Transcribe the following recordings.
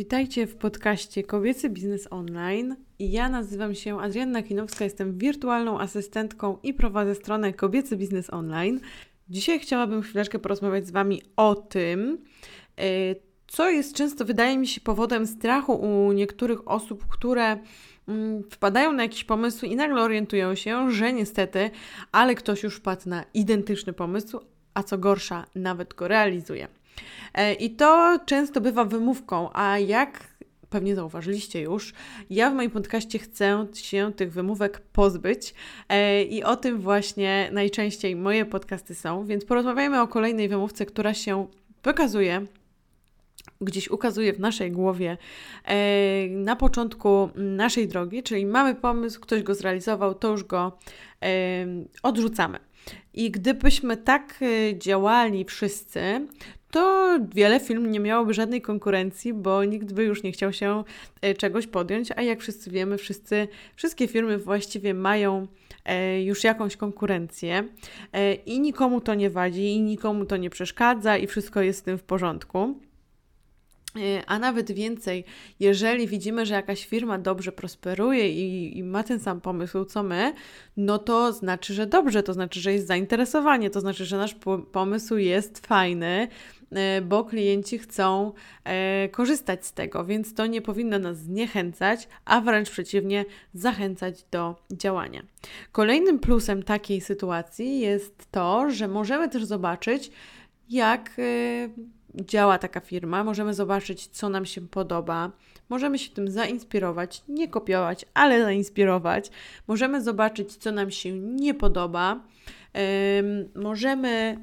Witajcie w podcaście Kobiecy Biznes Online. Ja nazywam się Adrianna Kinowska, jestem wirtualną asystentką i prowadzę stronę Kobiecy Biznes Online. Dzisiaj chciałabym chwileczkę porozmawiać z Wami o tym, e, co jest często, wydaje mi się, powodem strachu u niektórych osób, które mm, wpadają na jakiś pomysł i nagle orientują się, że niestety, ale ktoś już wpadł na identyczny pomysł, a co gorsza, nawet go realizuje. E, I to często bywa wymówką, a jak pewnie zauważyliście już, ja w moim podcaście chcę się tych wymówek pozbyć e, i o tym właśnie najczęściej moje podcasty są, więc porozmawiajmy o kolejnej wymówce, która się pokazuje gdzieś ukazuje w naszej głowie e, na początku naszej drogi, czyli mamy pomysł, ktoś go zrealizował, to już go odrzucamy. I gdybyśmy tak działali wszyscy, to wiele film nie miałoby żadnej konkurencji, bo nikt by już nie chciał się e, czegoś podjąć, a jak wszyscy wiemy, wszyscy, wszystkie firmy właściwie mają e, już jakąś konkurencję e, i nikomu to nie wadzi, i nikomu to nie przeszkadza, i wszystko jest z tym w porządku. A nawet więcej, jeżeli widzimy, że jakaś firma dobrze prosperuje i, i, ma ten sam pomysł co my, no to znaczy, że dobrze, to znaczy, że jest zainteresowanie, to znaczy, że nasz pomysł jest fajny, E, bo klienci chcą e, korzystać z tego, więc to nie powinno nas zniechęcać, a wręcz przeciwnie, zachęcać do działania. Kolejnym plusem takiej sytuacji jest to, że możemy też zobaczyć, jak e, działa taka firma, możemy zobaczyć, co nam się podoba, możemy się tym zainspirować, nie kopiować, ale zainspirować, możemy zobaczyć, co nam się nie podoba możemy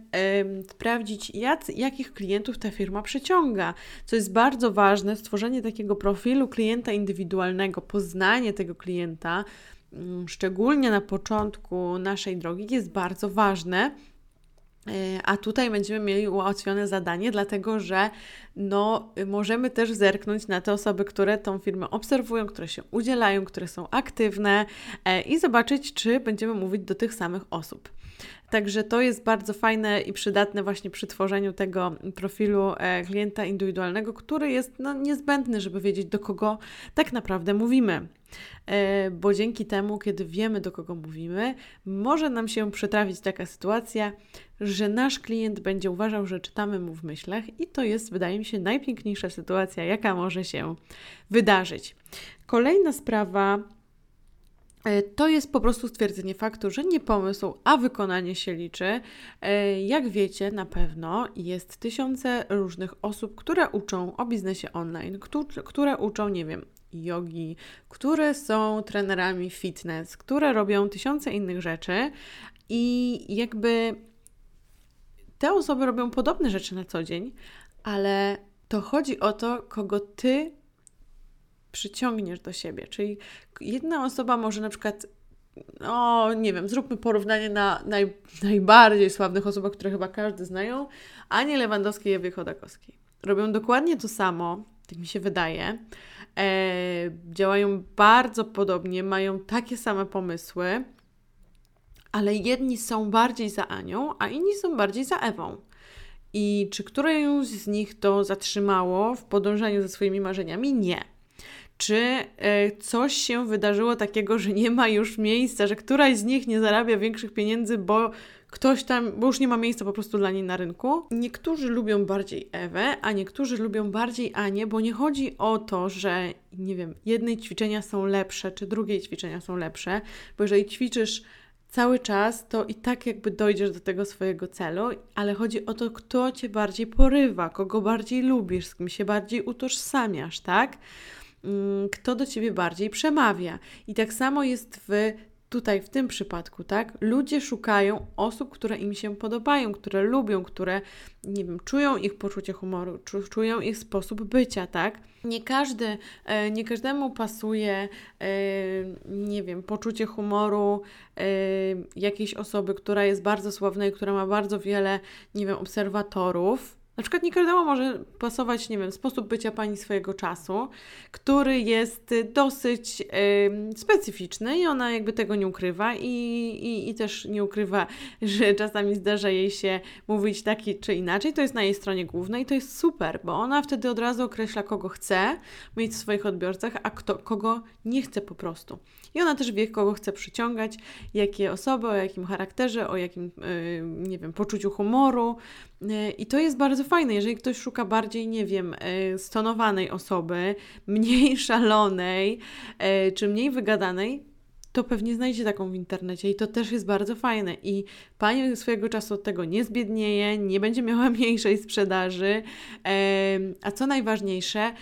sprawdzić, jak, jakich klientów ta firma przyciąga. Co jest bardzo ważne, stworzenie takiego profilu klienta indywidualnego, poznanie tego klienta, mm, szczególnie na początku naszej drogi, jest bardzo ważne. A tutaj będziemy mieli ułatwione zadanie, dlatego że no, możemy też zerknąć na te osoby, które tą firmę obserwują, które się udzielają, które są aktywne e, i zobaczyć, czy będziemy mówić do tych samych osób. Także to jest bardzo fajne i przydatne właśnie przy tworzeniu tego profilu e, klienta indywidualnego, który jest no, niezbędny, żeby wiedzieć, do kogo tak naprawdę mówimy. E, bo dzięki temu, kiedy wiemy, do kogo mówimy, może nam się przytrafić taka sytuacja, że nasz klient będzie uważał, że czytamy mu w myślach, i to jest, wydaje mi się, najpiękniejsza sytuacja, jaka może się wydarzyć. Kolejna sprawa E, to jest po prostu stwierdzenie faktu, że nie pomysł, a wykonanie się liczy. E, jak wiecie, na pewno jest tysiące różnych osób, które uczą o biznesie online, które uczą, nie wiem, jogi, które są trenerami fitness, które robią tysiące innych rzeczy i jakby te osoby robią podobne rzeczy na co dzień, ale to chodzi o to, kogo ty przyciągniesz do siebie. Czyli jedna osoba może na przykład, no nie wiem, zróbmy porównanie na naj, najbardziej sławnych osobach, które chyba każdy znają, Anie Lewandowskiej i Ewie Chodakowskiej. Robią dokładnie to samo, tak mi się wydaje. E, działają bardzo podobnie, mają takie same pomysły, ale jedni są bardziej za Anią, a inni są bardziej za Ewą. I czy któreś z nich to zatrzymało w podążaniu za swoimi marzeniami? Nie czy e, coś się wydarzyło takiego, że nie ma już miejsca, że któraś z nich nie zarabia większych pieniędzy, bo ktoś tam, bo już nie ma miejsca po prostu dla niej na rynku. Niektórzy lubią bardziej Ewę, a niektórzy lubią bardziej Anię, bo nie chodzi o to, że nie wiem, jednej ćwiczenia są lepsze, czy drugiej ćwiczenia są lepsze, bo jeżeli ćwiczysz cały czas, to i tak jakby dojdziesz do tego swojego celu, ale chodzi o to, kto cię bardziej porywa, kogo bardziej lubisz, z kim się bardziej utożsamiasz, tak? Mm, kto do ciebie bardziej przemawia. I tak samo jest w tutaj w tym przypadku, tak? Ludzie szukają osób, które im się podobają, które lubią, które, nie wiem, czują ich poczucie humoru, czują ich sposób bycia, tak? Nie każdy, e, nie każdemu pasuje, e, nie wiem, poczucie humoru e, jakiejś osoby, która jest bardzo sławna i która ma bardzo wiele, nie wiem, obserwatorów, Na przykład nie każdemu może pasować, nie wiem, sposób bycia pani swojego czasu, który jest dosyć specyficzny i ona jakby tego nie ukrywa i, i, i też nie ukrywa, że czasami zdarza jej się mówić taki czy inaczej. To jest na jej stronie głównej i to jest super, bo ona wtedy od razu określa, kogo chce mieć w swoich odbiorcach, a kto, kogo nie chce po prostu. I ona też wie, kogo chce przyciągać, jakie osoby, o jakim charakterze, o jakim, y, nie wiem, poczuciu humoru. Y, I to jest bardzo fajne, jeżeli ktoś szuka bardziej, nie wiem, y, stonowanej osoby, mniej szalonej czy mniej wygadanej, to pewnie znajdzie taką w internecie i to też jest bardzo fajne. I pani swojego czasu od tego nie zbiednieje, nie będzie miała mniejszej sprzedaży, a co najważniejsze,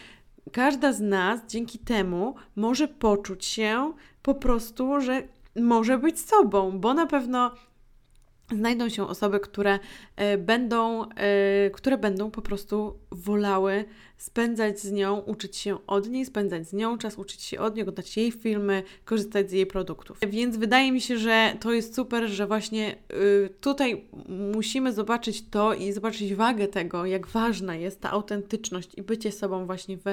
każda z nas dzięki temu może poczuć się po prostu, że może być sobą, bo na pewno znajdą się osoby, które e, będą, e, które będą po prostu wolały spędzać z nią, uczyć się od niej, spędzać z nią czas, uczyć się od niej, oglądać jej filmy, korzystać z jej produktów. Więc wydaje mi się, że to jest super, że właśnie y, tutaj musimy zobaczyć to i zobaczyć wagę tego, jak ważna jest ta autentyczność i bycie sobą właśnie w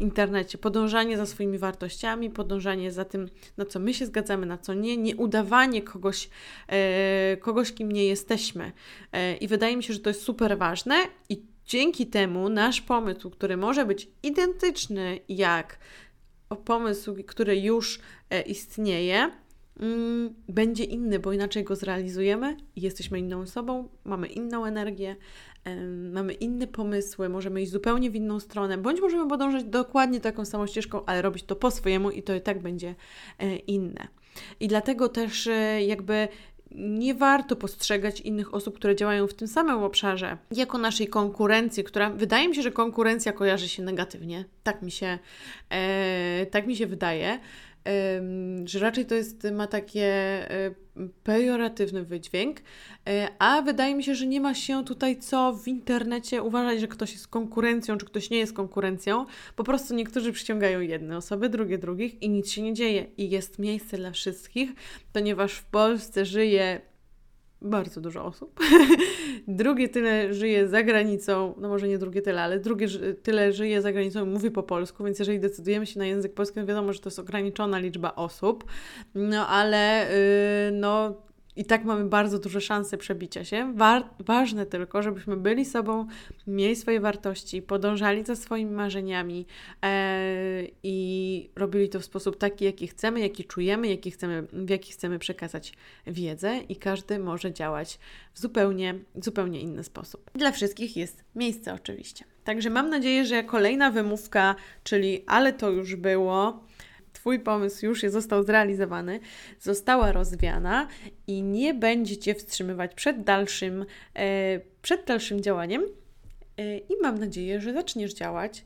internecie. Podążanie za swoimi wartościami, podążanie za tym, na co my się zgadzamy, na co nie, nie udawanie kogoś, e, kogoś kim nie jesteśmy. I wydaje mi się, że to jest super ważne i Dzięki temu nasz pomysł, który może być identyczny jak pomysł, który już e, istnieje, mm, będzie inny, bo inaczej go zrealizujemy i jesteśmy inną osobą, mamy inną energię, mamy inne pomysły, możemy iść zupełnie w inną stronę, bądź możemy podążać dokładnie taką samą ścieżką, ale robić to po swojemu i to i tak będzie e, inne. I dlatego też e, jakby nie warto postrzegać innych osób, które działają w tym samym obszarze, jako naszej konkurencji, która wydaje mi się, że konkurencja kojarzy się negatywnie. Tak mi się, e, tak mi się wydaje że raczej to jest, ma takie pejoratywny wydźwięk, e, a wydaje mi się, że nie ma się tutaj co w internecie uważać, że ktoś jest konkurencją, czy ktoś nie jest konkurencją. Po prostu niektórzy przyciągają jedne osoby, drugie drugich i nic się nie dzieje. I jest miejsce dla wszystkich, ponieważ w Polsce żyje bardzo dużo osób. drugie tyle żyje za granicą, no może nie drugie tyle, ale drugie tyle żyje za granicą i mówi po polsku, więc jeżeli decydujemy się na język polski, no wiadomo, że to jest ograniczona liczba osób, no ale yy, no i tak mamy bardzo duże szanse przebicia się. Wa ważne tylko, żebyśmy byli sobą, mieli swoje wartości, podążali za swoimi marzeniami e, i robili to w sposób taki, jaki chcemy, jaki czujemy, jaki chcemy, w jaki chcemy przekazać wiedzę i każdy może działać w zupełnie, zupełnie inny sposób. Dla wszystkich jest miejsce oczywiście. Także mam nadzieję, że kolejna wymówka, czyli ale to już było, Twój pomysł już został zrealizowany, została rozwiana i nie będzie Cię wstrzymywać przed dalszym, e, przed dalszym działaniem. E, I mam nadzieję, że zaczniesz działać.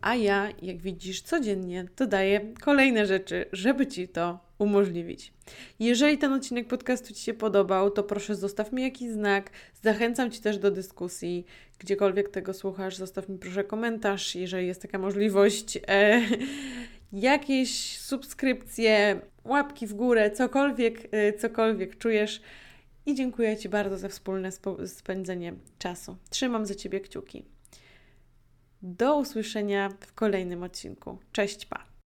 A ja, jak widzisz, codziennie dodaję kolejne rzeczy, żeby Ci to umożliwić. Jeżeli ten odcinek podcastu Ci się podobał, to proszę zostaw mi jakiś znak. Zachęcam Ci też do dyskusji. Gdziekolwiek tego słuchasz, zostaw mi proszę komentarz, jeżeli jest taka możliwość. E, jakieś subskrypcje, łapki w górę, cokolwiek, y, cokolwiek czujesz. I dziękuję Ci bardzo za wspólne spędzenie czasu. Trzymam za Ciebie kciuki. Do usłyszenia w kolejnym odcinku. Cześć, pa!